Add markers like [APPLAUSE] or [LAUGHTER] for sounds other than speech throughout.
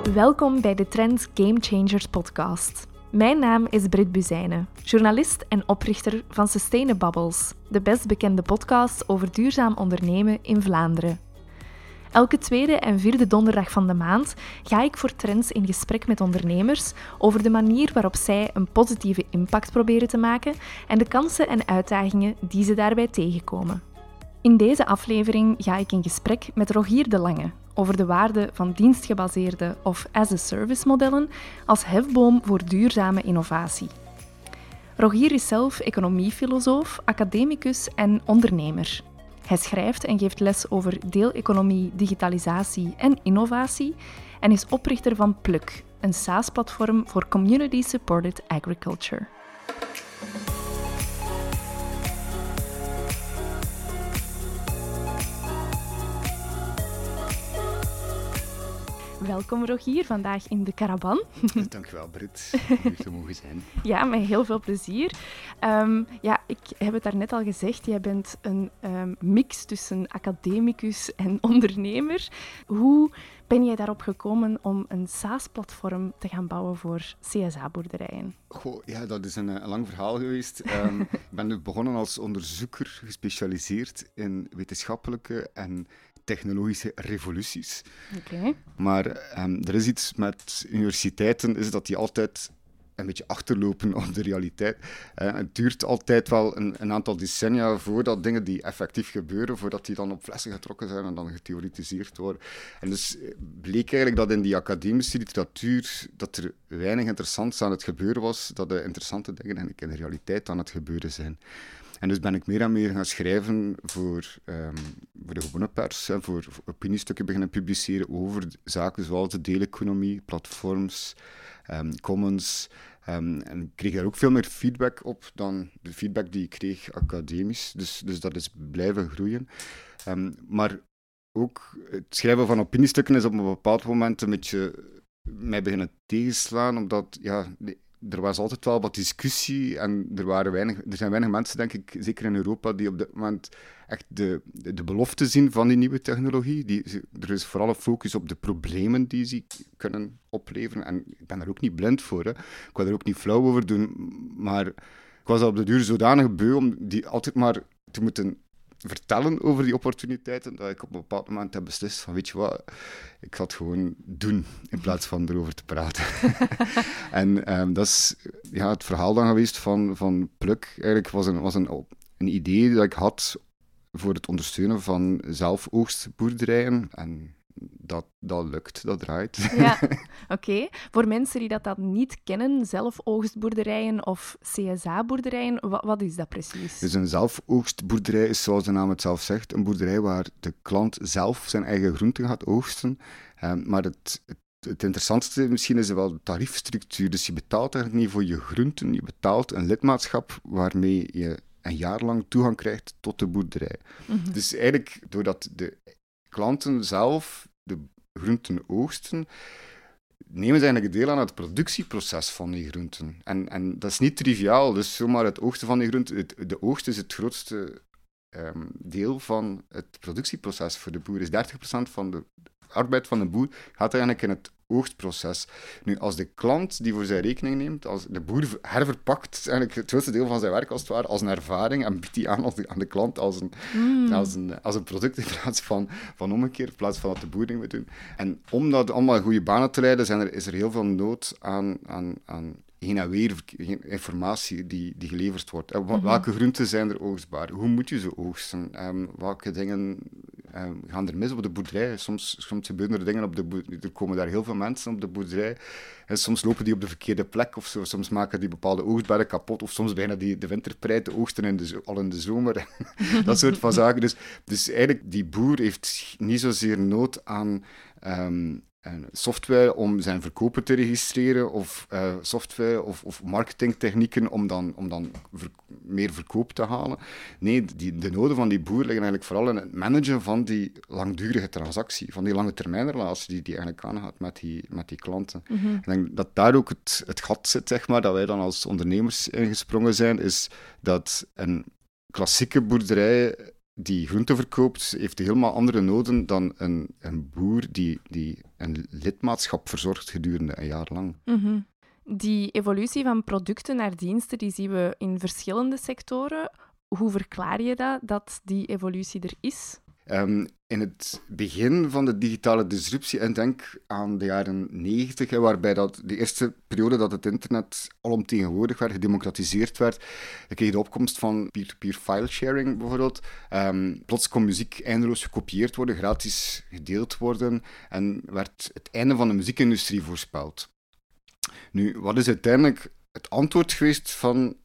Welkom bij de Trends Game Changers podcast. Mijn naam is Brit Buzijnen, journalist en oprichter van Sustainabubbles, de best bekende podcast over duurzaam ondernemen in Vlaanderen. Elke tweede en vierde donderdag van de maand ga ik voor Trends in gesprek met ondernemers over de manier waarop zij een positieve impact proberen te maken en de kansen en uitdagingen die ze daarbij tegenkomen. In deze aflevering ga ik in gesprek met Rogier de Lange over de waarde van dienstgebaseerde of as-a-service modellen als hefboom voor duurzame innovatie. Rogier is zelf economiefilosoof, academicus en ondernemer. Hij schrijft en geeft les over deeleconomie, digitalisatie en innovatie en is oprichter van Pluk, een SaaS-platform voor community-supported agriculture. Welkom Rogier, vandaag in de caravan. Dankjewel Brit, om te mogen zijn. [LAUGHS] Ja, met heel veel plezier. Um, ja, ik heb het daarnet al gezegd, jij bent een um, mix tussen academicus en [LAUGHS] ondernemer. Hoe ben jij daarop gekomen om een SaaS-platform te gaan bouwen voor CSA-boerderijen? Goh, ja, dat is een, een lang verhaal geweest. Um, [LAUGHS] ik ben begonnen als onderzoeker, gespecialiseerd in wetenschappelijke en technologische revoluties. Okay. Maar um, er is iets met universiteiten, is dat die altijd een beetje achterlopen op de realiteit. Uh, het duurt altijd wel een, een, aantal decennia voordat dingen die effectief gebeuren, voordat die dan op flessen getrokken zijn en dan getheoretiseerd worden. En dus eh, bleek eigenlijk dat in die academische literatuur dat er weinig interessants aan het gebeuren was, dat de interessante dingen eigenlijk in de realiteit aan het gebeuren zijn. En dus ben ik meer en meer gaan schrijven voor, um, voor de gewone pers, en voor, opiniestukken beginnen publiceren over zaken zoals de deeleconomie, platforms, um, commons. Um, en ik kreeg daar ook veel meer feedback op dan de feedback die ik kreeg academisch. Dus, dus dat is blijven groeien. maar ook het schrijven van opiniestukken is op een bepaald moment een beetje mij beginnen tegenslaan, omdat ja, er was altijd wel wat discussie en er, waren weinig, er zijn weinig mensen, denk ik, zeker in Europa, die op dit moment echt de, de, belofte zien van die nieuwe technologie. Die, er is vooral een focus op de problemen die ze kunnen opleveren. En ik ben daar ook niet blind voor. Hè. Ik wil er ook niet flauw over doen, maar ik was op de duur zodanig beu om die altijd maar te moeten vertellen over die opportuniteiten, dat ik op een bepaald moment heb beslist van, weet je wat, ik ga het gewoon doen, in plaats van erover te praten. [LAUGHS] en um, dat is ja, het verhaal dan geweest van, van Pluk. Eigenlijk was een, was een, een idee dat ik had voor het ondersteunen van zelfoogstboerderijen en dat, dat lukt, dat draait. Ja, [LAUGHS] oké. Voor mensen die dat, dat niet kennen, zelfoogstboerderijen of CSA-boerderijen, wat, wat, is dat precies? Dus een zelfoogstboerderij is, zoals de naam het zelf zegt, een boerderij waar de klant zelf zijn eigen groenten gaat oogsten. Um, maar het, het het interessantste misschien is wel de tariefstructuur. Dus je betaalt eigenlijk niet voor je groenten, je betaalt een lidmaatschap waarmee je een jaar lang toegang krijgt tot de boerderij. Mm Dus eigenlijk, doordat de klanten zelf de groenten oogsten, nemen ze eigenlijk deel aan het productieproces van die groenten. En, en dat is niet triviaal, dus zomaar het oogsten van die groenten, de oogst is het grootste um, deel van het productieproces voor de boer. Is 30% van de arbeid van de boer gaat eigenlijk in het oogstproces. Nu, als de klant die voor zijn rekening neemt, als de boer herverpakt eigenlijk het grootste deel van zijn werk als het ware als een ervaring en biedt die aan, als de, aan de klant als een, mm. als, een, als een product in plaats van, van omgekeerd, in plaats van dat de boer dingen moet doen. En om dat allemaal goede banen te leiden, zijn er, is er heel veel nood aan, aan, aan heen en weer informatie die, die geleverd wordt. Mhm. Welke groenten zijn er oogstbaar? Hoe moet je ze oogsten? Um, welke dingen um, gaan er mis op de boerderij? Soms, soms gebeuren er dingen op de boerderij. Er komen daar heel veel mensen op de boerderij. En soms lopen die op de verkeerde plek of zo. Soms maken die bepaalde oogstbedden kapot. Of soms bijna die, de winterpreit de oogsten in de, al in de zomer. [LAUGHS] dat soort van zaken. Dus, dus eigenlijk, die boer heeft niet zozeer nood aan... Um, software om zijn verkopen te registreren of uh, software of, of, marketingtechnieken om dan, om dan meer verkoop te halen. Nee, die, de noden van die boer liggen eigenlijk vooral in het managen van die langdurige transactie, van die lange termijnrelatie die die eigenlijk aangaat met die, met die klanten. Mhm. Ik denk dat daar ook het, het gat zit, zeg maar, dat wij dan als ondernemers ingesprongen zijn, is dat een klassieke boerderij die groente verkoopt, heeft helemaal andere noden dan een, een boer die, die een lidmaatschap verzorgt gedurende een jaar lang. Mhm. Die evolutie van producten naar diensten, die zien we in verschillende sectoren. Hoe verklaar je dat, dat die evolutie er is? Um, in het begin van de digitale disruptie, en denk aan de jaren 90, waarbij dat de eerste periode dat het internet alomtegenwoordig werd, gedemocratiseerd werd, dan kreeg je de opkomst van peer-to-peer file sharing bijvoorbeeld. Um, plots kon muziek eindeloos gekopieerd worden, gratis gedeeld worden, en werd het einde van de muziekindustrie voorspeld. Nu, wat is uiteindelijk het antwoord geweest van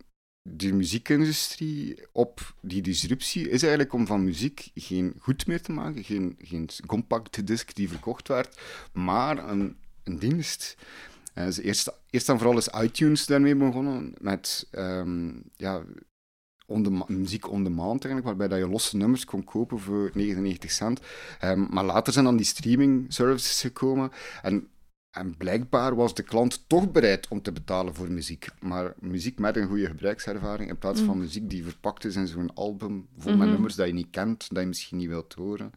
de muziekindustrie op die disruptie is eigenlijk om van muziek geen goed meer te maken, geen, geen compact disc die verkocht werd, maar een, een dienst. Uh, eerst, eerst en vooral is iTunes daarmee begonnen met um, ja, on muziek on demand eigenlijk, waarbij dat je losse nummers kon kopen voor 99 cent. Um, maar later zijn dan die streaming services gekomen en en blijkbaar was de klant toch bereid om te betalen voor muziek. Maar muziek met een goede gebruikservaring, in plaats van mm. muziek die verpakt is in zo'n album vol met mhm. nummers dat je niet kent, dat je misschien niet wilt horen.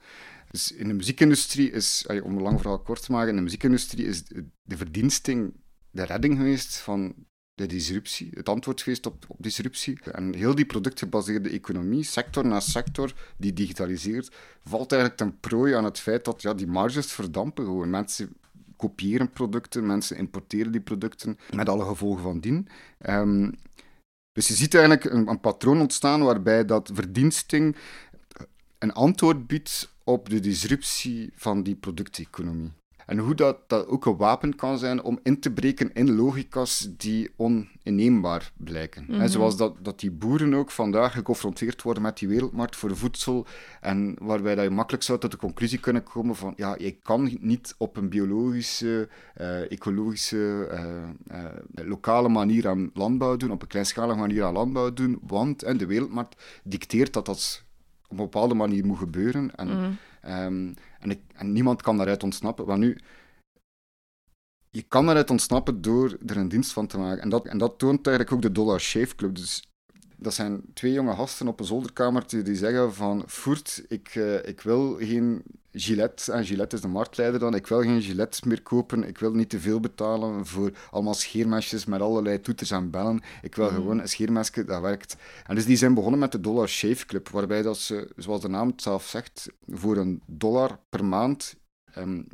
Dus in de muziekindustrie is, om een lang verhaal kort te maken, in de muziekindustrie is de verdiensting de redding geweest van de disruptie, het antwoord geweest op, op disruptie. En heel die productgebaseerde economie, sector na sector, die digitaliseert, valt eigenlijk ten prooi aan het feit dat ja, die marges verdampen gewoon. Mensen kopiëren producten, mensen importeren die producten, met alle gevolgen van dien. Um, dus je ziet eigenlijk een, een, patroon ontstaan waarbij dat verdiensting een antwoord biedt op de disruptie van die producteconomie. En hoe dat, dat ook een wapen kan zijn om in te breken in logica's die oninneembaar blijken. Mm zoals dat, dat die boeren ook vandaag geconfronteerd worden met die wereldmarkt voor voedsel. En waarbij dat je makkelijk zou tot de conclusie kunnen komen van ja, je kan niet op een biologische, uh, ecologische, uh, uh, lokale manier aan landbouw doen, op een kleinschalige manier aan landbouw doen, want en de wereldmarkt dicteert dat dat op een bepaalde manier moet gebeuren. En, mm. Um, en, en, niemand kan daaruit ontsnappen. Want nu, je kan daaruit ontsnappen door er een dienst van te maken. En dat, en dat toont eigenlijk ook de Dollar Shave Club. Dus dat zijn twee jonge gasten op een zolderkamertje die zeggen van... Voert, ik, uh, ik wil geen Gillette, en Gillette is de marktleider dan, ik wil geen Gillette meer kopen, ik wil niet te veel betalen voor allemaal scheermesjes met allerlei toeters en bellen. Ik wil mm. gewoon een scheermesje dat werkt. En dus die zijn begonnen met de Dollar Shave Club, waarbij dat ze, zoals de naam het zelf zegt, voor een dollar per maand um,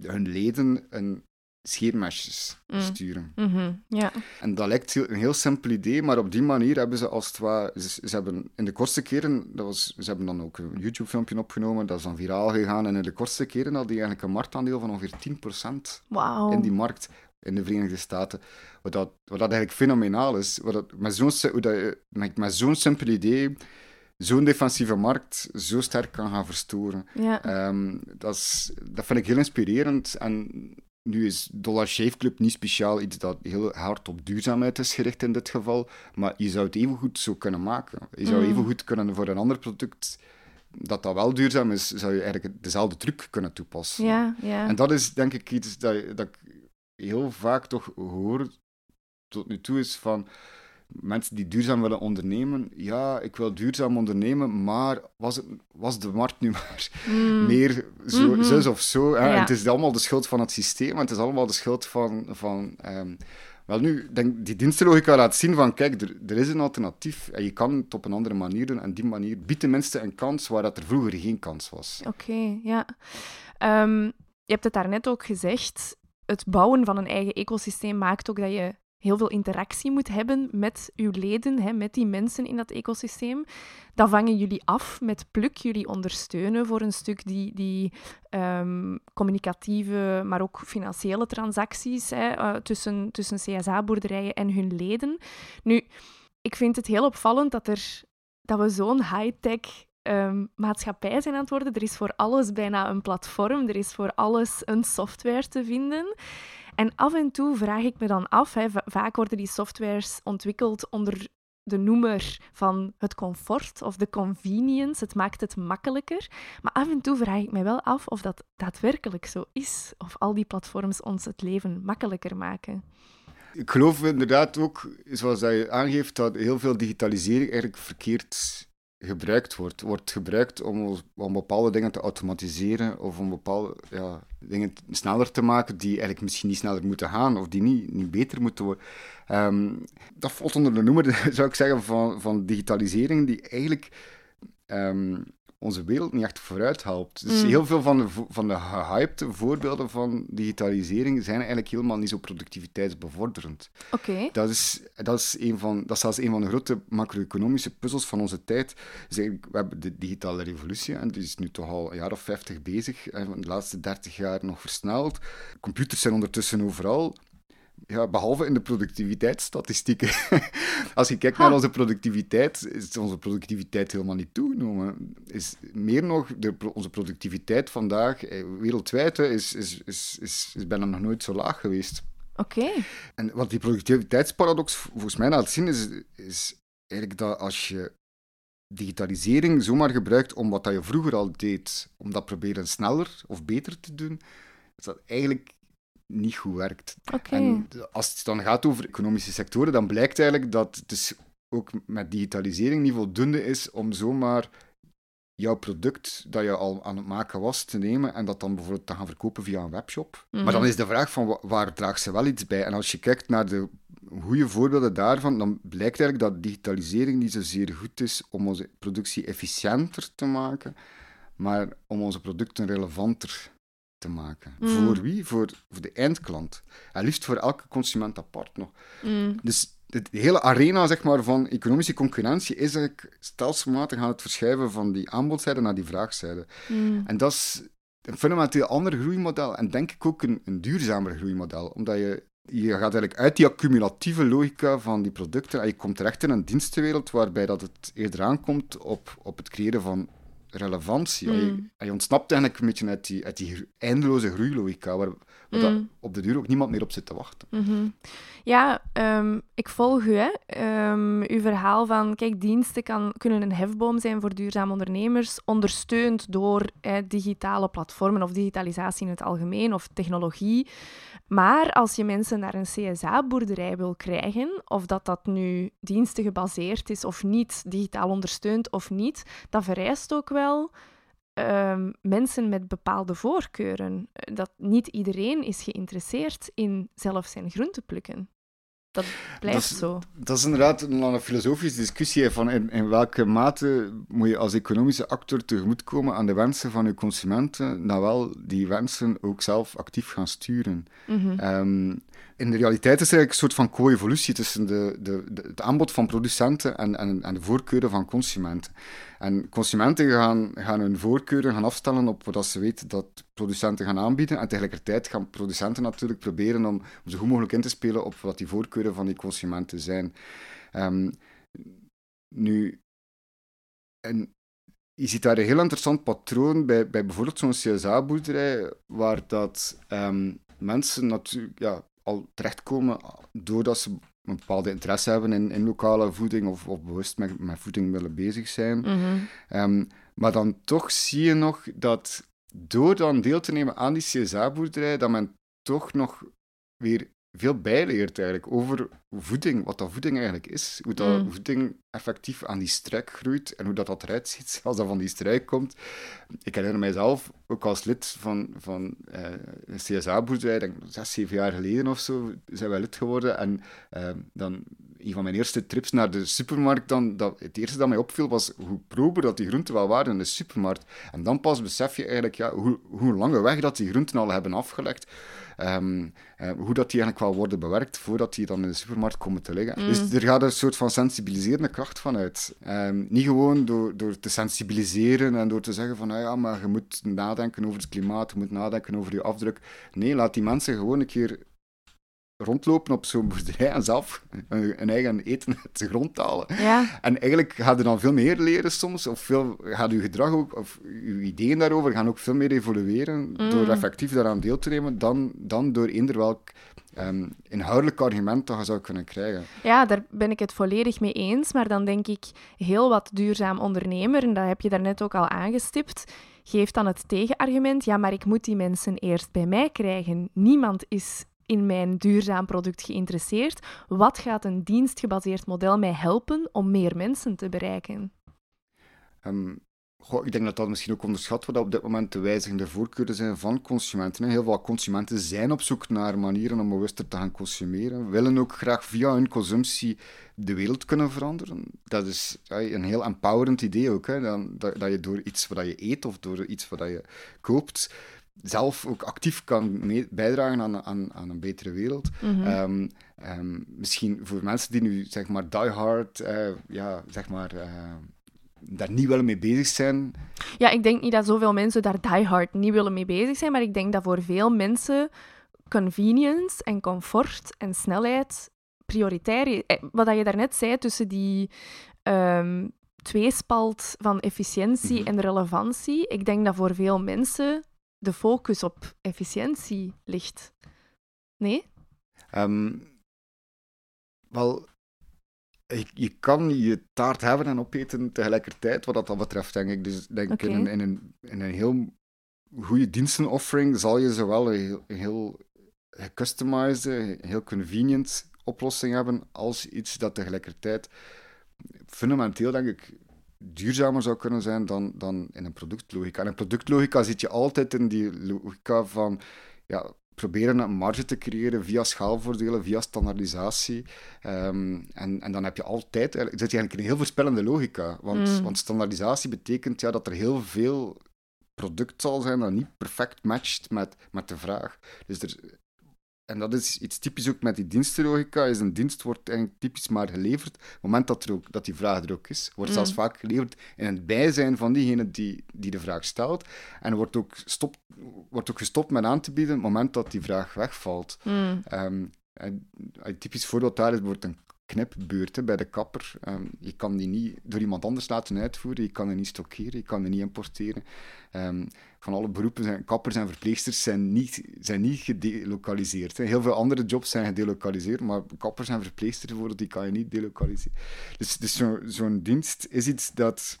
hun leden een scheermesjes mm. sturen. Mm ja. En dat lijkt een heel simpel idee, maar op die manier hebben ze als het ware... Ze, hebben in de kortste keren... Dat was, ze hebben dan ook een YouTube-filmpje opgenomen, dat is dan viraal gegaan. En in de kortste keren hadden die eigenlijk een marktaandeel van ongeveer 10% wow. in die markt in de Verenigde Staten. Wat dat, wat dat eigenlijk fenomenaal is. Wat dat, met zo'n met, met zo'n simpel idee zo'n defensieve markt zo sterk kan gaan verstoren. Ja. Ehm, dat, is, dat vind ik heel inspirerend. En nu is Dollar Shave Club niet speciaal iets dat heel hard op duurzaamheid is gericht in dit geval, maar je zou het even goed zo kunnen maken. Je zou mm. even goed kunnen voor een ander product dat dat wel duurzaam is, zou je eigenlijk dezelfde truc kunnen toepassen. Ja, ja. En dat is denk ik iets dat, dat ik heel vaak toch hoor tot nu toe is van mensen die duurzaam willen ondernemen, ja, ik wil duurzaam ondernemen, maar was, het, was de markt nu [LAUGHS] maar mm. meer zo, mm zus of zo? Hè? Het is allemaal de schuld van het systeem, het is allemaal de schuld van... van um, wel nu, denk, die dienstenlogica laat zien van, kijk, er, er, is een alternatief en je kan het op een andere manier doen en die manier biedt tenminste een kans waar dat er vroeger geen kans was. Oké, ja. Um, je hebt het daarnet ook gezegd, het bouwen van een eigen ecosysteem maakt ook dat je heel veel interactie moet hebben met uw leden, hè, met die mensen in dat ecosysteem. Dat vangen jullie af met Pluk. Jullie ondersteunen voor een stuk die, die um, communicatieve, maar ook financiële transacties hè, uh, tussen, tussen CSA-boerderijen en hun leden. Nu, ik vind het heel opvallend dat, er, dat we zo'n high-tech Um, maatschappij zijn aan het worden. Er is voor alles bijna een platform, er is voor alles een software te vinden. En af en toe vraag ik me dan af, hè, vaak worden die softwares ontwikkeld onder de noemer van het comfort of de convenience. Het maakt het makkelijker. Maar af en toe vraag ik me wel af of dat daadwerkelijk zo is. Of al die platforms ons het leven makkelijker maken. Ik geloof inderdaad ook, zoals je aangeeft, dat heel veel digitalisering eigenlijk verkeerd gebruikt wordt. Wordt gebruikt om, om bepaalde dingen te automatiseren of om bepaalde ja, dingen sneller te maken die eigenlijk misschien niet sneller moeten gaan of die niet, niet beter moeten worden. Ehm, dat valt onder de noemer, [LAUGHS] zou ik zeggen, van, van digitalisering die eigenlijk ehm, onze wereld niet echt vooruit helpt. Dus mm. heel veel van de, van de gehypte voorbeelden van digitalisering zijn eigenlijk helemaal niet zo productiviteitsbevorderend. Oké. Dat, is, dat, is een van, dat is zelfs een van de grote macro-economische puzzels van onze tijd. Dus we hebben de digitale revolutie, en die is nu toch al een jaar of vijftig bezig, en de laatste dertig jaar nog versneld. Computers zijn ondertussen overal ja, behalve in de productiviteitsstatistieken. [LAUGHS] Als je kijkt naar onze productiviteit, is onze productiviteit helemaal niet toegenomen. Is meer nog, de, onze productiviteit vandaag eh, wereldwijd is, is, is, is, is bijna nog nooit zo laag geweest. Oké. En wat die productiviteitsparadox volgens mij laat zien, is, is eigenlijk dat als je digitalisering zomaar gebruikt om wat dat je vroeger al deed, om dat proberen sneller of beter te doen, is dat eigenlijk niet goed werkt. En als het dan gaat over economische sectoren, dan blijkt eigenlijk dat het dus ook met digitalisering niet voldoende is om zomaar jouw product dat je al aan het maken was te nemen en dat dan bijvoorbeeld te gaan verkopen via een webshop. Maar dan mhm. is de vraag van waar draagt ze wel iets bij? En als je kijkt naar de goede voorbeelden daarvan, dan blijkt eigenlijk dat digitalisering niet zozeer goed is om onze productie efficiënter te maken, maar om onze producten relevanter te maken. Mm. Voor wie? Voor, voor de eindklant. En liefst voor elke consument apart nog. Mm. Dus de hele arena zeg maar, van economische concurrentie is eigenlijk stelselmatig aan het verschuiven van die aanbodzijde naar die vraagzijde. Mm. En dat is een fundamenteel ander groeimodel en denk ik ook een, een duurzamer groeimodel. Omdat je, je gaat eigenlijk uit die accumulatieve logica van die producten en je komt terecht in een dienstenwereld waarbij dat het eerder aankomt op, op het creëren van relevantie. Mm. Je, ontsnapt eigenlijk een beetje uit die, uit die eindeloze groeilogica, waar, waar mm. op de duur ook niemand meer op zit te wachten. Mhm. Ja, um, ik volg u. Hè. Um, uw verhaal van, kijk, diensten kan, kunnen een hefboom zijn voor duurzame ondernemers, ondersteund door digitale platformen of digitalisatie in het algemeen of technologie. Maar als je mensen naar een CSA-boerderij wil krijgen, of dat dat nu diensten gebaseerd is of niet, digitaal ondersteund of niet, dat vereist ook wel ehm, mensen met bepaalde voorkeuren. Dat niet iedereen is geïnteresseerd in zelf zijn groente plukken dat blijft zo. Dat is inderdaad een, filosofische discussie van in, in, welke mate moet je als economische actor tegemoetkomen aan de wensen van je consumenten, nou wel die wensen ook zelf actief gaan sturen. Mhm. Ehm, in de realiteit is er eigenlijk een soort van co-evolutie tussen de, de, het aanbod van producenten en, en, en de voorkeuren van consumenten. En consumenten gaan, gaan hun voorkeuren gaan afstellen op wat ze weten dat producenten gaan aanbieden. En tegelijkertijd gaan producenten natuurlijk proberen om, zo goed mogelijk in te spelen op wat die voorkeuren van die consumenten zijn. Um, nu, en je ziet daar een heel interessant patroon bij, bij bijvoorbeeld zo'n CSA-boerderij, waar dat um, mensen natuurlijk ja, al terechtkomen doordat ze een bepaalde interesse hebben in, in lokale voeding of, of bewust met, met voeding willen bezig zijn. Mhm. Ehm, maar dan toch zie je nog dat door dan deel te nemen aan die CSA-boerderij, dat men toch nog weer veel bijleert eigenlijk over voeding, wat dat voeding eigenlijk is, hoe dat mm. voeding effectief aan die struik groeit en hoe dat, dat eruit ziet [LAUGHS] als dat van die struik komt. Ik herinner mijzelf, ook als lid van, van uh, een CSA-boerderij, denk zes, zeven jaar geleden of zo, zijn wij lid geworden en uh, dan een van mijn eerste trips naar de supermarkt, dan, dat, het eerste dat mij opviel was hoe prober dat die groenten wel waren in de supermarkt. En dan pas besef je eigenlijk ja, hoe, hoe lange weg dat die groenten al hebben afgelegd. Um, uh, hoe dat die eigenlijk wel worden bewerkt voordat die dan in de supermarkt komen te liggen. Mm. Dus er gaat een soort van sensibiliserende kracht van uit. Um, niet gewoon door, door te sensibiliseren en door te zeggen van, nou ja, maar je moet nadenken over het klimaat, je moet nadenken over je afdruk. Nee, laat die mensen gewoon een keer rondlopen op zo'n [LAUGHS] boerderij en zelf een eigen eten uit de grond halen. Ja. En eigenlijk gaat je dan veel meer leren soms, of veel, gaat je gedrag ook, of je ideeën daarover gaan ook veel meer evolueren mm. door effectief daaraan deel te nemen, dan, dan door eender welk um, inhoudelijk argument dat je zou kunnen krijgen. Ja, daar ben ik het volledig mee eens, maar dan denk ik heel wat duurzaam ondernemer, en dat heb je daarnet ook al aangestipt, geeft dan het tegenargument, ja, maar ik moet die mensen eerst bij mij krijgen. Niemand is in mijn duurzaam product geïnteresseerd. Wat gaat een dienstgebaseerd model mij helpen om meer mensen te bereiken? Ehm, goh, ik denk dat dat misschien ook onderschat wordt, dat op dit moment de wijzigende voorkeuren zijn van consumenten. Heel veel consumenten zijn op zoek naar manieren om bewuster te gaan consumeren, willen ook graag via hun consumptie de wereld kunnen veranderen. Dat is een heel empowerend idee ook, hè? Dat, dat, je door iets wat je eet of door iets wat je koopt, zelf ook actief kan bijdragen aan, aan, aan, een betere wereld. Mhm. Ehm, ehm, misschien voor mensen die nu zeg maar die hard, uh, ja, zeg maar, uh, daar niet willen mee bezig zijn. Ja, ik denk niet dat zoveel mensen daar die hard niet willen mee bezig zijn, maar ik denk dat voor veel mensen convenience en comfort en snelheid prioritair is. Eh, wat je daarnet zei tussen die um, tweespalt van efficiëntie mhm. en relevantie, ik denk dat voor veel mensen de focus op efficiëntie ligt. Nee? Um, wel, je, je, kan je taart hebben en opeten tegelijkertijd, wat dat, dat betreft, denk ik. Dus denk okay. in, een, in, een, in een heel goede dienstenoffering zal je zowel een heel, een heel gecustomized, heel convenient oplossing hebben, als iets dat tegelijkertijd fundamenteel, denk ik, duurzamer zou kunnen zijn dan, dan in een productlogica. En in productlogica zit je altijd in die logica van ja, proberen een marge te creëren via schaalvoordelen, via standaardisatie. Um, en, en dan heb je altijd, zit je eigenlijk in een heel voorspellende logica. Want, mm. want standaardisatie betekent ja, dat er heel veel product zal zijn dat niet perfect matcht met, met de vraag. Dus er, en dat is iets typisch ook met die dienstenlogica, is een dienst wordt eigenlijk typisch maar geleverd op het moment dat, er ook, dat die vraag er ook is. Wordt zelfs mm. vaak geleverd in het bijzijn van diegene die, die de vraag stelt. En wordt ook, stop, wordt ook gestopt met aan te bieden op het moment dat die vraag wegvalt. Mm. Um, een typisch voorbeeld daar is bijvoorbeeld een knipbeurt bij de kapper. Ehm, je kan die niet door iemand anders laten uitvoeren, je kan die niet stockeren, je kan die niet importeren. Um, van alle beroepen zijn kappers en verpleegsters zijn niet, zijn niet gedelokaliseerd. Hè. Heel veel andere jobs zijn gedelokaliseerd, maar kappers en verpleegsters bijvoorbeeld, die kan je niet delokaliseren. Dus, dus zo'n dienst is iets dat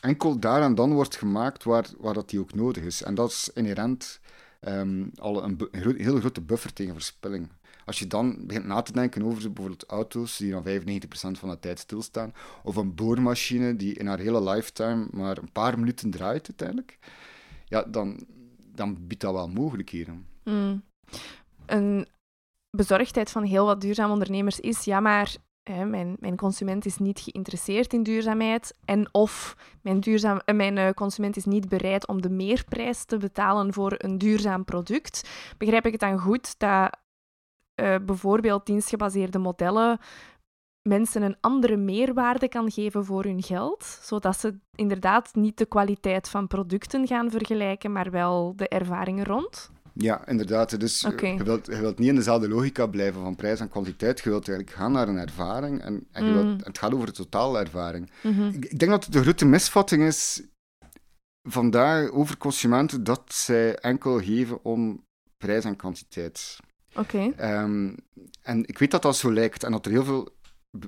enkel daar en dan wordt gemaakt waar, waar dat die ook nodig is. En dat is inherent um, al een, een heel grote buffer tegen verspilling. Als je dan begint na te denken over bijvoorbeeld auto's die dan 95% van de tijd stilstaan, of een boormachine die in haar hele lifetime maar een paar minuten draait uiteindelijk, ja, dan, dan biedt dat wel mogelijkheden. Mm. Een bezorgdheid van heel wat duurzame ondernemers is, ja, maar hè, mijn, mijn consument is niet geïnteresseerd in duurzaamheid en of mijn, duurzaam, eh, mijn uh, consument is niet bereid om de meerprijs te betalen voor een duurzaam product. Begrijp ik het dan goed dat uh, bijvoorbeeld dienstgebaseerde modellen mensen een andere meerwaarde kan geven voor hun geld, zodat ze inderdaad niet de kwaliteit van producten gaan vergelijken, maar wel de ervaringen rond? Ja, inderdaad. Dus okay. je, wilt, je wilt niet in dezelfde logica blijven van prijs en kwaliteit. Je wilt eigenlijk gaan naar een ervaring en, en je wilt, Mm. het gaat over de totaalervaring. Mhm. Ik, ik denk dat de grote misvatting is vandaag over consumenten dat zij enkel geven om prijs en kwantiteit. Oké. Ehm, en ik weet dat dat zo lijkt en dat er heel veel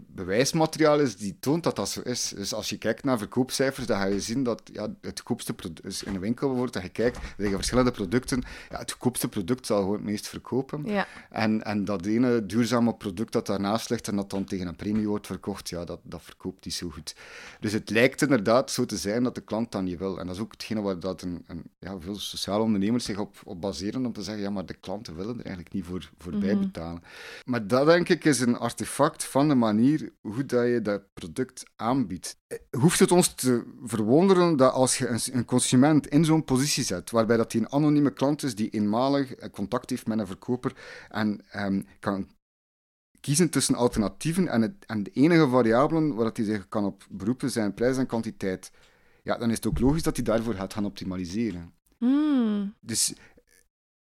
bewijsmateriaal is die toont dat dat zo is. Dus als je kijkt naar verkoopcijfers, dan ga je zien dat ja, het goedkoopste product... Dus in een winkel bijvoorbeeld, dat je kijkt, er liggen verschillende producten. Ja, het goedkoopste product zal gewoon het meest verkopen. Ja. En, en dat ene duurzame product dat daarnaast ligt en dat dan tegen een premie wordt verkocht, ja, dat, dat verkoopt niet zo goed. Dus het lijkt inderdaad zo te zijn dat de klant dat niet wil. En dat is ook hetgene waar dat een, een, ja, veel sociale ondernemers zich op, op baseren, om te zeggen, ja, maar de klanten willen er eigenlijk niet voor, voor Mhm. bijbetalen. Maar dat, denk ik, is een artefact van de manier hoe dat je dat product aanbiedt. Eh, Hoeft het ons te verwonderen dat als je een, consument in zo'n positie zet, waarbij dat hij een anonieme klant is die eenmalig eh, contact heeft met een verkoper en ehm, kan kiezen tussen alternatieven en, het, en de enige variabelen waar dat hij zich kan op beroepen zijn prijs en kwantiteit, ja, dan is het ook logisch dat hij daarvoor gaat gaan optimaliseren. Mm. Dus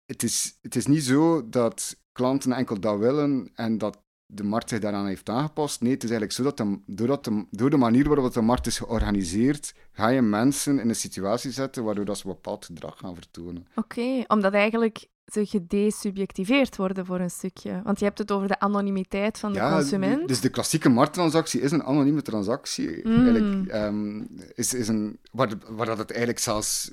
het is, het is niet zo dat klanten enkel dat willen en dat de markt zich daaraan heeft aangepast. Nee, het is eigenlijk zo dat de, de, door de manier waarop de markt is georganiseerd, ga je mensen in een situatie zetten waardoor dat ze bepaald gedrag gaan vertonen. Oké, omdat eigenlijk ze gedesubjectiveerd worden voor een stukje. Want je hebt het over de anonimiteit van de consument. Dus de klassieke markttransactie is een anonieme transactie. Mm. Eigenlijk, ehm, is, is een, waar, waar dat het eigenlijk zelfs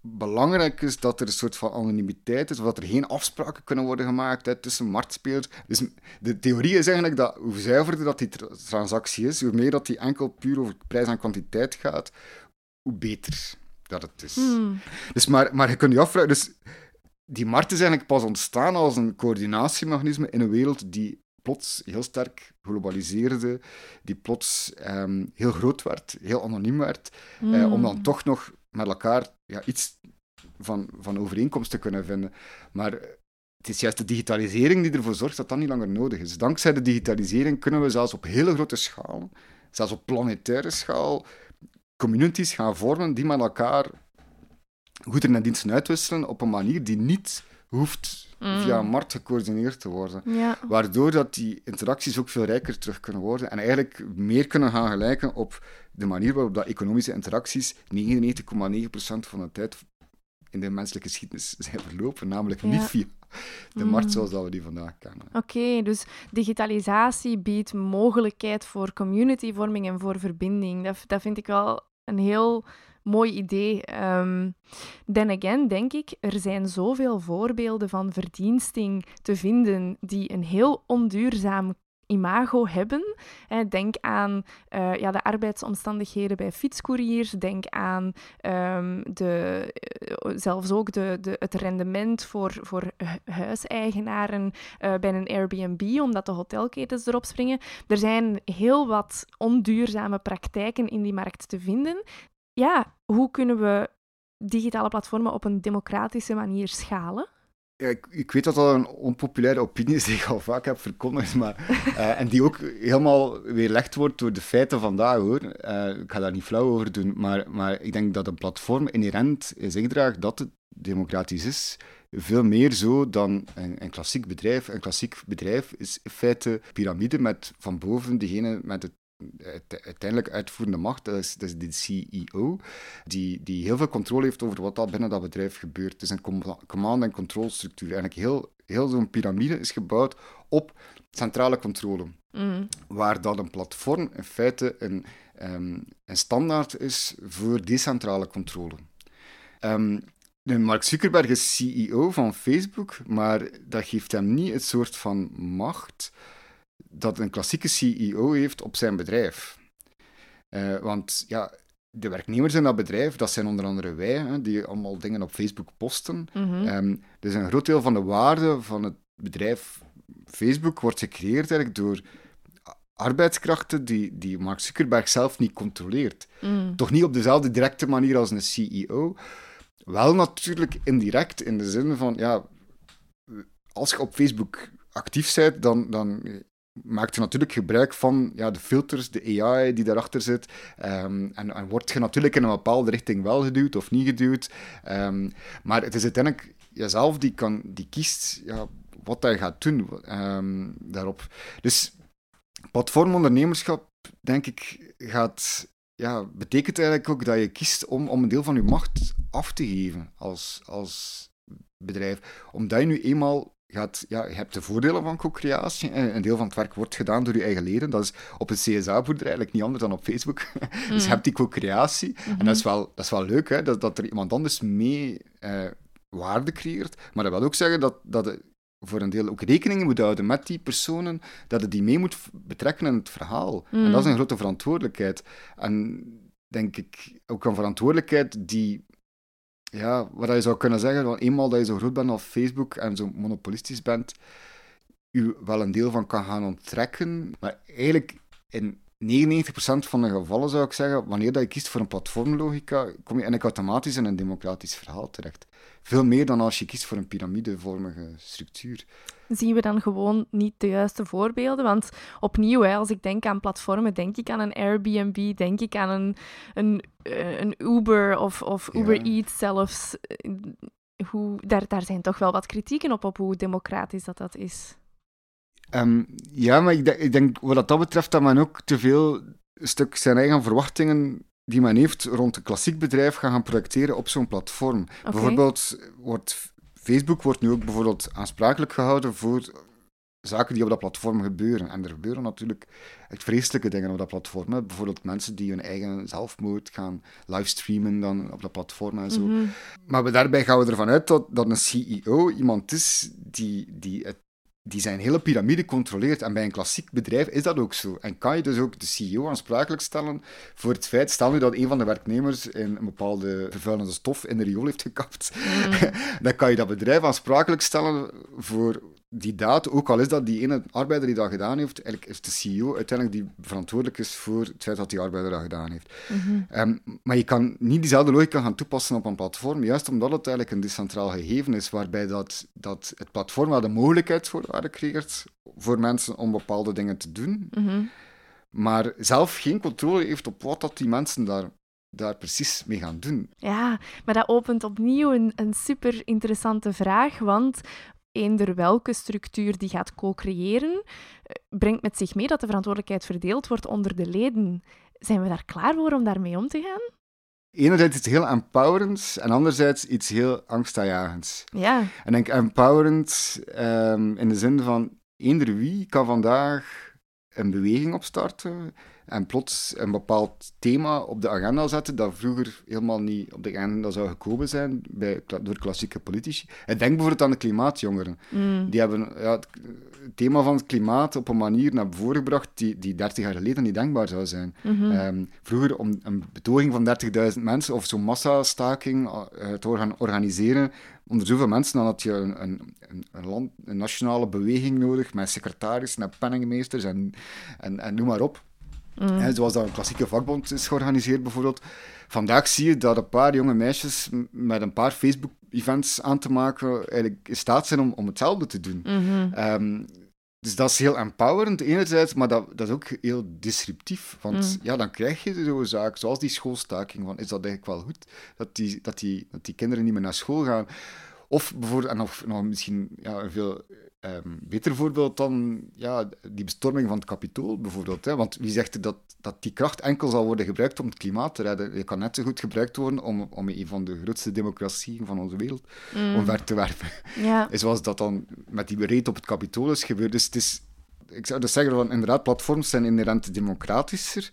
belangrijk is dat er een soort van anonimiteit is, of dat er geen afspraken kunnen worden gemaakt hè, tussen marktspelers. Dus de theorie is eigenlijk dat hoe zuiverder dat die tra- transactie is, hoe meer dat die enkel puur over prijs en kwantiteit gaat, hoe beter dat het is. Hmm. Dus maar, maar je kunt je afvragen... Dus die markt is eigenlijk pas ontstaan als een coördinatiemechanisme in een wereld die plots heel sterk globaliseerde, die plots ehm, heel groot werd, heel anoniem werd, eh, Hmm. om dan toch nog met elkaar ja, iets van, van overeenkomst te kunnen vinden. Maar het is juist de digitalisering die ervoor zorgt dat dat niet langer nodig is. Dankzij de digitalisering kunnen we zelfs op hele grote schaal, zelfs op planetaire schaal, communities gaan vormen die met elkaar goederen en diensten uitwisselen op een manier die niet hoeft Mm. via een markt gecoördineerd te worden. Ja. Waardoor dat die interacties ook veel rijker terug kunnen worden en eigenlijk meer kunnen gaan gelijken op de manier waarop dat economische interacties 99,9% van de tijd in de menselijke geschiedenis [LAUGHS] zijn verlopen, namelijk Ja. niet via de Mm. markt zoals dat we die vandaag kennen. Oké, dus digitalisatie biedt mogelijkheid voor communityvorming en voor verbinding. Dat, dat vind ik wel een heel mooi idee. Ehm then again, denk ik, er zijn zoveel voorbeelden van verdiensting te vinden die een heel onduurzaam imago hebben. Denk aan eh, ja, de arbeidsomstandigheden bij fietscouriers. Denk aan ehm, de, eh, zelfs ook de, de, het rendement voor, voor hu- huiseigenaren eh, bij een Airbnb, omdat de hotelketens erop springen. Er zijn heel wat onduurzame praktijken in die markt te vinden. Ja, hoe kunnen we digitale platformen op een democratische manier schalen? Ja, ik, ik weet dat dat een onpopulaire opinie is die ik al vaak heb verkondigd, maar, [LAUGHS] eh, en die ook helemaal weerlegd wordt door de feiten vandaag, hoor. Eh, ik ga daar niet flauw over doen, maar, maar ik denk dat een platform inherent in zich draagt dat het democratisch is. Veel meer zo dan een, een klassiek bedrijf. Een klassiek bedrijf is in feite piramide met van boven degene met het uiteindelijk uitvoerende macht, dat is, dat is de CEO, die, die heel veel controle heeft over wat dat binnen dat bedrijf gebeurt. Het is een com- command- en controlstructuur. Eigenlijk heel, heel zo'n piramide is gebouwd op centrale controle, Mm. waar dat een platform in feite een, ehm, een standaard is voor decentrale controle. Ehm, Mark Zuckerberg is CEO van Facebook, maar dat geeft hem niet het soort van macht dat een klassieke CEO heeft op zijn bedrijf. Eh, want ja, de werknemers in dat bedrijf, dat zijn onder andere wij, hè, die allemaal dingen op Facebook posten. Mhm. Ehm, dus een groot deel van de waarde van het bedrijf Facebook wordt gecreëerd eigenlijk door arbeidskrachten die, die Mark Zuckerberg zelf niet controleert. Mm. Toch niet op dezelfde directe manier als een CEO. Wel natuurlijk indirect, in de zin van, ja, als je op Facebook actief bent, dan, dan maakt je natuurlijk gebruik van ja, de filters, de AI die daarachter zit. Ehm, en, en word je natuurlijk in een bepaalde richting wel geduwd of niet geduwd. Ehm, maar het is uiteindelijk jezelf die, kan, die kiest ja, wat hij gaat doen ehm, daarop. Dus platformondernemerschap, denk ik, gaat, ja, betekent eigenlijk ook dat je kiest om, om een deel van je macht af te geven als, als bedrijf. Omdat je nu eenmaal gaat, ja, je hebt de voordelen van co-creatie. en Een deel van het werk wordt gedaan door je eigen leden. Dat is op een CSA-boerderij eigenlijk niet anders dan op Facebook. [LAUGHS] dus je hebt die co-creatie. En dat is wel, dat is wel leuk, hè, dat, dat er iemand anders mee eh, waarde creëert. Maar dat wil ook zeggen dat, dat je voor een deel ook rekening moet houden met die personen, dat je die mee moet betrekken in het verhaal. En Mm. dat is een grote verantwoordelijkheid. En denk ik ook een verantwoordelijkheid die ja, wat je zou kunnen zeggen, van eenmaal dat je zo groot bent als Facebook en zo monopolistisch bent, u wel een deel van kan gaan onttrekken. Maar eigenlijk in 99% van de gevallen zou ik zeggen, wanneer dat je kiest voor een platformlogica, kom je eigenlijk automatisch in een democratisch verhaal terecht. Veel meer dan als je kiest voor een piramidevormige structuur. Zien we dan gewoon niet de juiste voorbeelden? Want opnieuw, hè, als ik denk aan platformen, denk ik aan een Airbnb, denk ik aan een, een, eh, een Uber of, of Ja. Uber Eats zelfs. Eh, Hoe, daar, daar zijn toch wel wat kritieken op, op hoe democratisch dat, dat is. Ehm, ja, maar ik denk, ik denk wat dat betreft dat men ook te veel stuk zijn eigen verwachtingen die men heeft rond een klassiek bedrijf gaan, gaan projecteren op zo'n platform. Bijvoorbeeld wordt Facebook wordt nu ook bijvoorbeeld aansprakelijk gehouden voor zaken die op dat platform gebeuren. En er gebeuren natuurlijk echt vreselijke dingen op dat platform. Hè. Bijvoorbeeld mensen die hun eigen zelfmoord gaan livestreamen dan op dat platform en zo. Mhm. Maar daarbij gaan we ervan uit dat, dat een CEO iemand is die, die, het, die zijn hele piramide controleert. En bij een klassiek bedrijf is dat ook zo. En kan je dus ook de CEO aansprakelijk stellen voor het feit, stel nu dat een van de werknemers in een bepaalde vervuilende stof in de riool heeft gekapt, mm. [LAUGHS] dan kan je dat bedrijf aansprakelijk stellen voor die daad, ook al is dat die ene arbeider die dat gedaan heeft, eigenlijk is de CEO uiteindelijk die verantwoordelijk is voor het feit dat die arbeider dat gedaan heeft. Mhm. Ehm, maar je kan niet diezelfde logica gaan toepassen op een platform, juist omdat het eigenlijk een decentraal gegeven is, waarbij dat, dat het platform wel de mogelijkheid voor creëert voor mensen om bepaalde dingen te doen, mhm. maar zelf geen controle heeft op wat dat die mensen daar daar precies mee gaan doen. Ja, maar dat opent opnieuw een, een super interessante vraag, want eender welke structuur die gaat co-creëren, eh, brengt met zich mee dat de verantwoordelijkheid verdeeld wordt onder de leden. Zijn we daar klaar voor om daarmee om te gaan? Enerzijds iets heel empowerends en anderzijds iets heel angstaanjagends. Ja. En denk empowerend um, in de zin van eender wie kan vandaag een beweging opstarten en plots een bepaald thema op de agenda zetten dat vroeger helemaal niet op de agenda zou gekomen zijn bij, door klassieke politici. En denk bijvoorbeeld aan de klimaatjongeren. Mm. Die hebben ja, het thema van het klimaat op een manier naar voren gebracht die, die 30 jaar geleden niet denkbaar zou zijn. Mhm. Ehm, vroeger om een betoging van 30.000 mensen of zo'n massastaking uh, te gaan organiseren onder zoveel mensen, dan had je een, een, een, land, een nationale beweging nodig met secretarissen en penningmeesters en, en, en noem maar op. Mm. zoals dat een klassieke vakbond is georganiseerd bijvoorbeeld. Vandaag zie je dat een paar jonge meisjes met een paar Facebook-events aan te maken eigenlijk in staat zijn om, om hetzelfde te doen. Mhm. Ehm, dus dat is heel empowerend enerzijds, maar dat, dat is ook heel disruptief. Want mm. ja, dan krijg je zo'n zaak, zoals die schoolstaking, van is dat eigenlijk wel goed dat die, dat die, dat die kinderen niet meer naar school gaan? Of bijvoorbeeld, en nog, nog misschien ja, een veel um, beter voorbeeld dan ja, die bestorming van het kapitool, bijvoorbeeld. Hè? Want wie zegt er dat, dat die kracht enkel zal worden gebruikt om het klimaat te redden? Je kan net zo goed gebruikt worden om, om een van de grootste democratieën van onze wereld mm. omver te werpen. Ja. [LAUGHS] Zoals dat dan met die bereid op het kapitool is gebeurd. Dus het is, ik zou dus zeggen, van, inderdaad, platforms zijn inherent democratischer.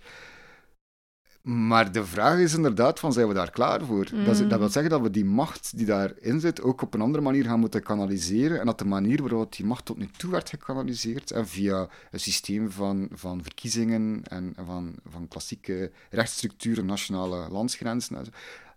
Maar de vraag is inderdaad van, zijn we daar klaar voor? Dat, dat, wil mm. zeggen dat we die macht die daarin zit ook op een andere manier gaan moeten kanaliseren en dat de manier waarop die macht tot nu toe werd gekanaliseerd en via een systeem van, van verkiezingen en van, van klassieke rechtsstructuren, nationale landsgrenzen,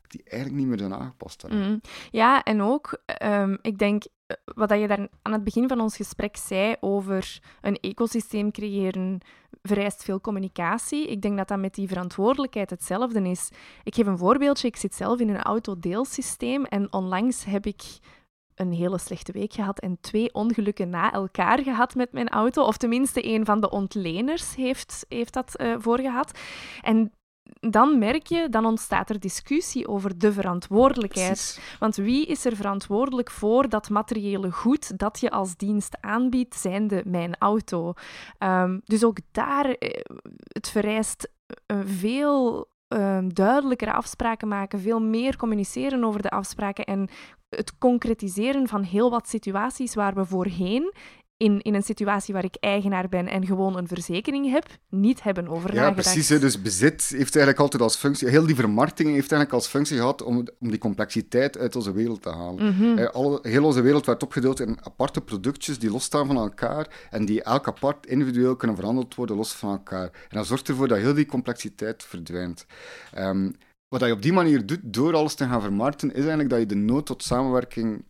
die eigenlijk niet meer zijn aangepast mm. Ja, en ook, um, ik denk, eh, wat je daar aan het begin van ons gesprek zei over een ecosysteem creëren, vereist veel communicatie. Ik denk dat dat met die verantwoordelijkheid hetzelfde is. Ik geef een voorbeeldje. Ik zit zelf in een autodeelsysteem en onlangs heb ik een hele slechte week gehad en twee ongelukken na elkaar gehad met mijn auto. Of tenminste, een van de ontleners heeft, heeft dat uh, voorgehad. En dan merk je, dan ontstaat er discussie over de verantwoordelijkheid. Want wie is er verantwoordelijk voor dat materiële goed dat je als dienst aanbiedt, zijnde mijn auto? Ehm, dus ook daar, eh, het vereist uh, veel uh, duidelijkere afspraken maken, veel meer communiceren over de afspraken en het concretiseren van heel wat situaties waar we voorheen in, in een situatie waar ik eigenaar ben en gewoon een verzekering heb, niet hebben over ja, precies. Dus bezit heeft eigenlijk altijd als functie, heel die vermarkting heeft eigenlijk als functie gehad om, om die complexiteit uit onze wereld te halen. Mhm. Alle, heel onze wereld werd opgedeeld in aparte productjes die losstaan van elkaar en die elk apart individueel kunnen verhandeld worden los van elkaar. En dat zorgt ervoor dat heel die complexiteit verdwijnt. Um, wat je op die manier doet, door alles te gaan vermarkten, is eigenlijk dat je de nood tot samenwerking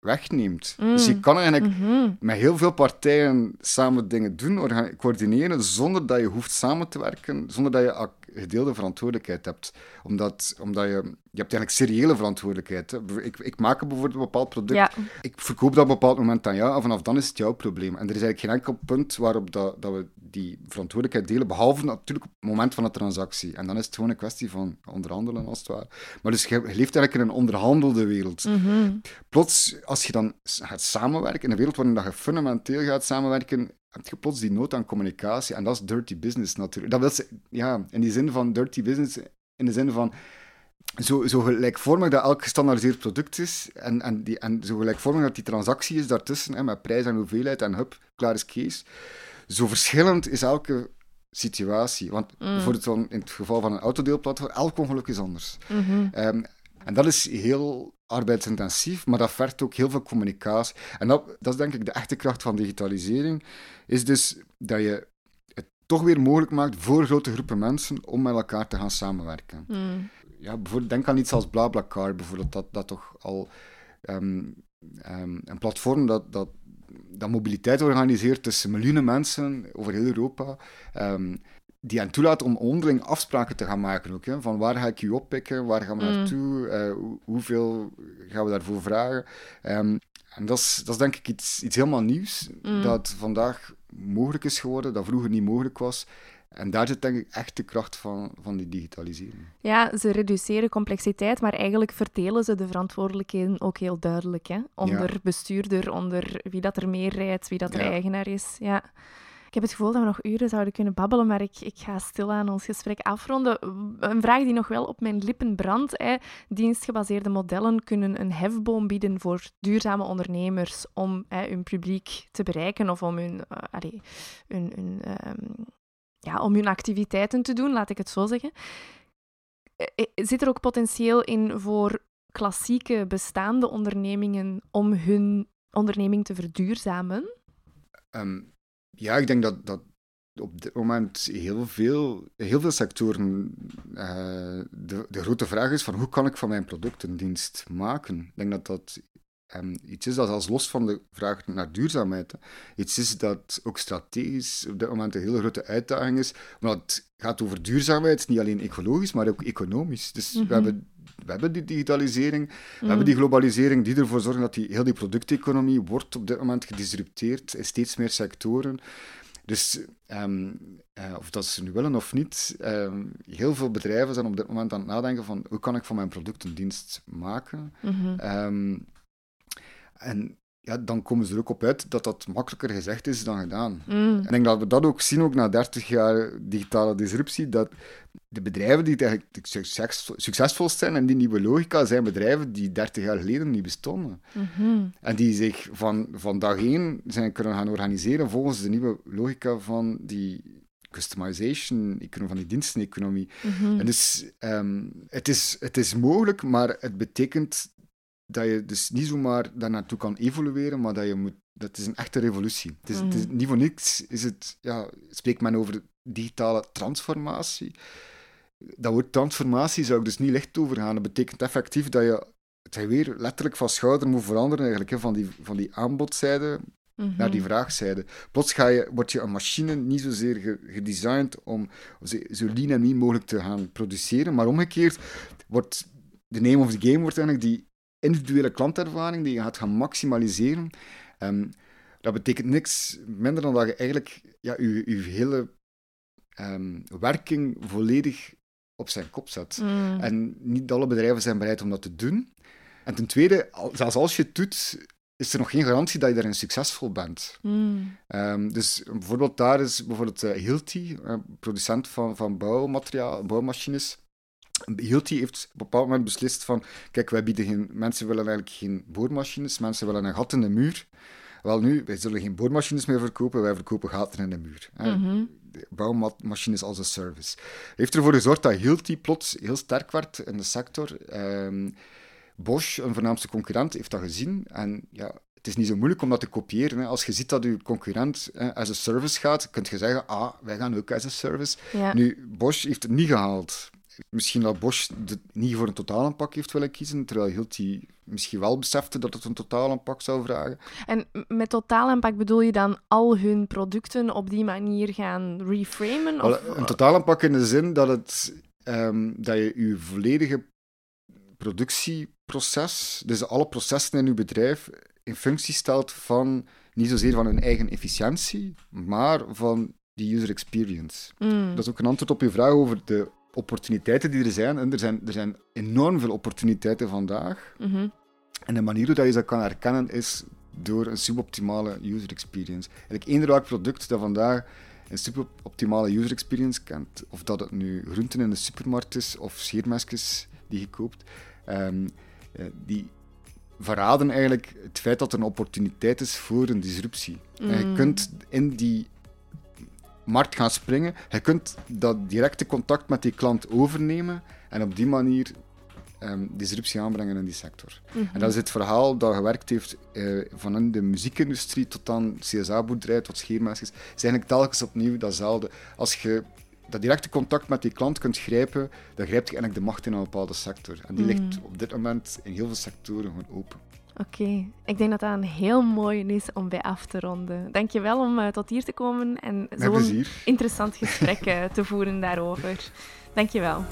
wegneemt. Dus je mm. kan eigenlijk mm-hmm. met heel veel partijen samen dingen doen, coördineren, zonder dat je hoeft samen te werken, zonder dat je gedeelde verantwoordelijkheid hebt. Omdat, omdat je, je hebt eigenlijk seriële verantwoordelijkheid. Hè. Ik, ik maak bijvoorbeeld een bepaald product, ik verkoop dat op een bepaald moment aan jou, en vanaf dan is het jouw probleem. En er is eigenlijk geen enkel punt waarop dat, dat we die verantwoordelijkheid delen, behalve natuurlijk op het moment van de transactie. En dan is het gewoon een kwestie van onderhandelen, als het ware. Maar dus je, leeft eigenlijk in een onderhandelde wereld. Mm Plots, als je dan gaat samenwerken, in een wereld waarin je fundamenteel gaat samenwerken, heb je plots die nood aan communicatie. En dat is dirty business natuurlijk. Dat wil ja, in die zin van dirty business, in de zin van zo, zo gelijkvormig dat elk gestandaardiseerd product is en, en, die, en zo gelijkvormig dat die transactie is daartussen, hè, met prijs en hoeveelheid en hup, klaar is Kees. Zo verschillend is elke situatie. Want mm. bijvoorbeeld in het geval van een autodeelplatform, elk ongeluk is anders. Mhm. Ehm, en dat is heel arbeidsintensief, maar dat vergt ook heel veel communicatie. En dat, dat is denk ik de echte kracht van digitalisering, is dus dat je het toch weer mogelijk maakt voor grote groepen mensen om met elkaar te gaan samenwerken. Mm. Ja, bijvoorbeeld, denk aan iets als BlaBlaCar, bijvoorbeeld, dat, dat toch al ehm, ehm, een platform dat, dat, dat mobiliteit organiseert tussen miljoenen mensen over heel Europa. Ehm, die hen toelaat om onderling afspraken te gaan maken ook. Hè? Van waar ga ik u oppikken, waar gaan we Mm. naartoe, eh, hoe- hoeveel gaan we daarvoor vragen. Ehm, en dat is, dat is denk ik iets, iets helemaal nieuws, Mm. dat vandaag mogelijk is geworden, dat vroeger niet mogelijk was. En daar zit denk ik echt de kracht van, van die digitalisering. Ja, ze reduceren complexiteit, maar eigenlijk verdelen ze de verantwoordelijkheden ook heel duidelijk. Hè? Onder bestuurder, onder wie dat er meer rijdt, wie dat er Ja. eigenaar is. Ja. Ik heb het gevoel dat we nog uren zouden kunnen babbelen, maar ik, ik ga stilaan ons gesprek afronden. Een vraag die nog wel op mijn lippen brandt. Hè. Dienstgebaseerde modellen kunnen een hefboom bieden voor duurzame ondernemers om hè, hun publiek te bereiken of om hun, eh, ehm, ja, om hun activiteiten te doen, laat ik het zo zeggen. Eh, eh, Zit er ook potentieel in voor klassieke bestaande ondernemingen om hun onderneming te verduurzamen? Ehm, ja, ik denk dat, dat op dit moment heel veel, heel veel sectoren eh, de, de grote vraag is van hoe kan ik van mijn product een dienst maken? Ik denk dat dat ehm, iets is dat als los van de vraag naar duurzaamheid, iets is dat ook strategisch op dit moment een hele grote uitdaging is. Maar het gaat over duurzaamheid, niet alleen ecologisch, maar ook economisch. Dus Mhm. we, hebben, we hebben die digitalisering, we Mm. hebben die globalisering die ervoor zorgt dat die, heel die producteconomie wordt op dit moment gedisrupteerd in steeds meer sectoren. Dus ehm, eh, of dat ze nu willen of niet, ehm, heel veel bedrijven zijn op dit moment aan het nadenken van hoe kan ik van mijn product een dienst maken. Mhm. Ehm, en ja, dan komen ze er ook op uit dat dat makkelijker gezegd is dan gedaan. Mm. En ik denk dat we dat ook zien, ook na 30 jaar digitale disruptie, dat de bedrijven die eigenlijk succes, succesvol zijn en die nieuwe logica zijn bedrijven die 30 jaar geleden niet bestonden. Mhm. En die zich van, van dag één zijn kunnen gaan organiseren volgens de nieuwe logica van die customization, van die diensteneconomie. Mhm. En dus ehm, het, is, het is mogelijk, maar het betekent dat je dus niet zomaar daar naartoe kan evolueren, maar dat je moet. Dat is een echte revolutie. Het is, het is Mhm. niet voor niks. Is het, ja, spreekt men over digitale transformatie. Dat woord transformatie zou ik dus niet licht over gaan. Dat betekent effectief dat je het weer letterlijk van schouder moet veranderen, eigenlijk, hè, van, die, van die aanbodzijde Mhm. naar die vraagzijde. Plots ga je, wordt je een machine niet zozeer ge- gedesigned om zo zo lean en mean mogelijk te gaan produceren, maar omgekeerd wordt de name of the game wordt eigenlijk die individuele klantervaring die je gaat gaan maximaliseren. Ehm, dat betekent niks minder dan dat je eigenlijk ja, je, je hele ehm, werking volledig op zijn kop zet. Mm. En niet alle bedrijven zijn bereid om dat te doen. En ten tweede, zelfs als je het doet, is er nog geen garantie dat je daarin succesvol bent. Mm. Ehm, dus bijvoorbeeld daar is bijvoorbeeld eh, Hilti, eh, producent van, van bouwmateriaal, bouwmachines. Hilti heeft op een bepaald moment beslist van, kijk, wij bieden geen, mensen willen eigenlijk geen boormachines, mensen willen een gat in de muur. Wel nu, wij zullen geen boormachines meer verkopen, wij verkopen gaten in de muur. Mhm. Bouwmachines als een service. Heeft ervoor gezorgd dat Hilti plots heel sterk werd in de sector. Ehm, Bosch, een voornaamste concurrent, heeft dat gezien. En ja, het is niet zo moeilijk om dat te kopiëren. Hè. Als je ziet dat je concurrent eh, as a service gaat, kun je zeggen, ah, wij gaan ook as a service. Ja. Nu, Bosch heeft het niet gehaald. Misschien dat Bosch de, niet voor een totaalaanpak heeft willen kiezen, terwijl Hilti misschien wel besefte dat het een totaalaanpak zou vragen. En met totaalaanpak bedoel je dan al hun producten op die manier gaan reframen? Of... Een totaalaanpak in de zin dat, het, ehm, dat je je volledige productieproces, dus alle processen in je bedrijf, in functie stelt van niet zozeer van hun eigen efficiëntie, maar van die user experience. Mm. Dat is ook een antwoord op je vraag over de opportuniteiten die er zijn. En er zijn, er zijn enorm veel opportuniteiten vandaag. Mhm. En de manier hoe dat je ze kan herkennen is door een suboptimale user experience. Eigenlijk één welk product dat vandaag een suboptimale user experience kent, of dat het nu groenten in de supermarkt is of scheermesjes die je koopt, ehm, eh, die verraden eigenlijk het feit dat er een opportuniteit is voor een disruptie. En je Mm. kunt in die markt gaan springen, je kunt dat directe contact met die klant overnemen en op die manier um, disruptie aanbrengen in die sector. En dat is het verhaal dat gewerkt heeft uh, van in de muziekindustrie tot aan CSA-boerderij, tot scheermesjes. is eigenlijk telkens opnieuw datzelfde. Als je dat directe contact met die klant kunt grijpen, dan grijpt je eigenlijk de macht in een bepaalde sector. En die ligt op dit moment in heel veel sectoren gewoon open. Oké, ik denk dat dat een heel mooi is om bij af te ronden. Dankjewel om uh, tot hier te komen en zo'n interessant gesprek uh, te voeren daarover. Dankjewel.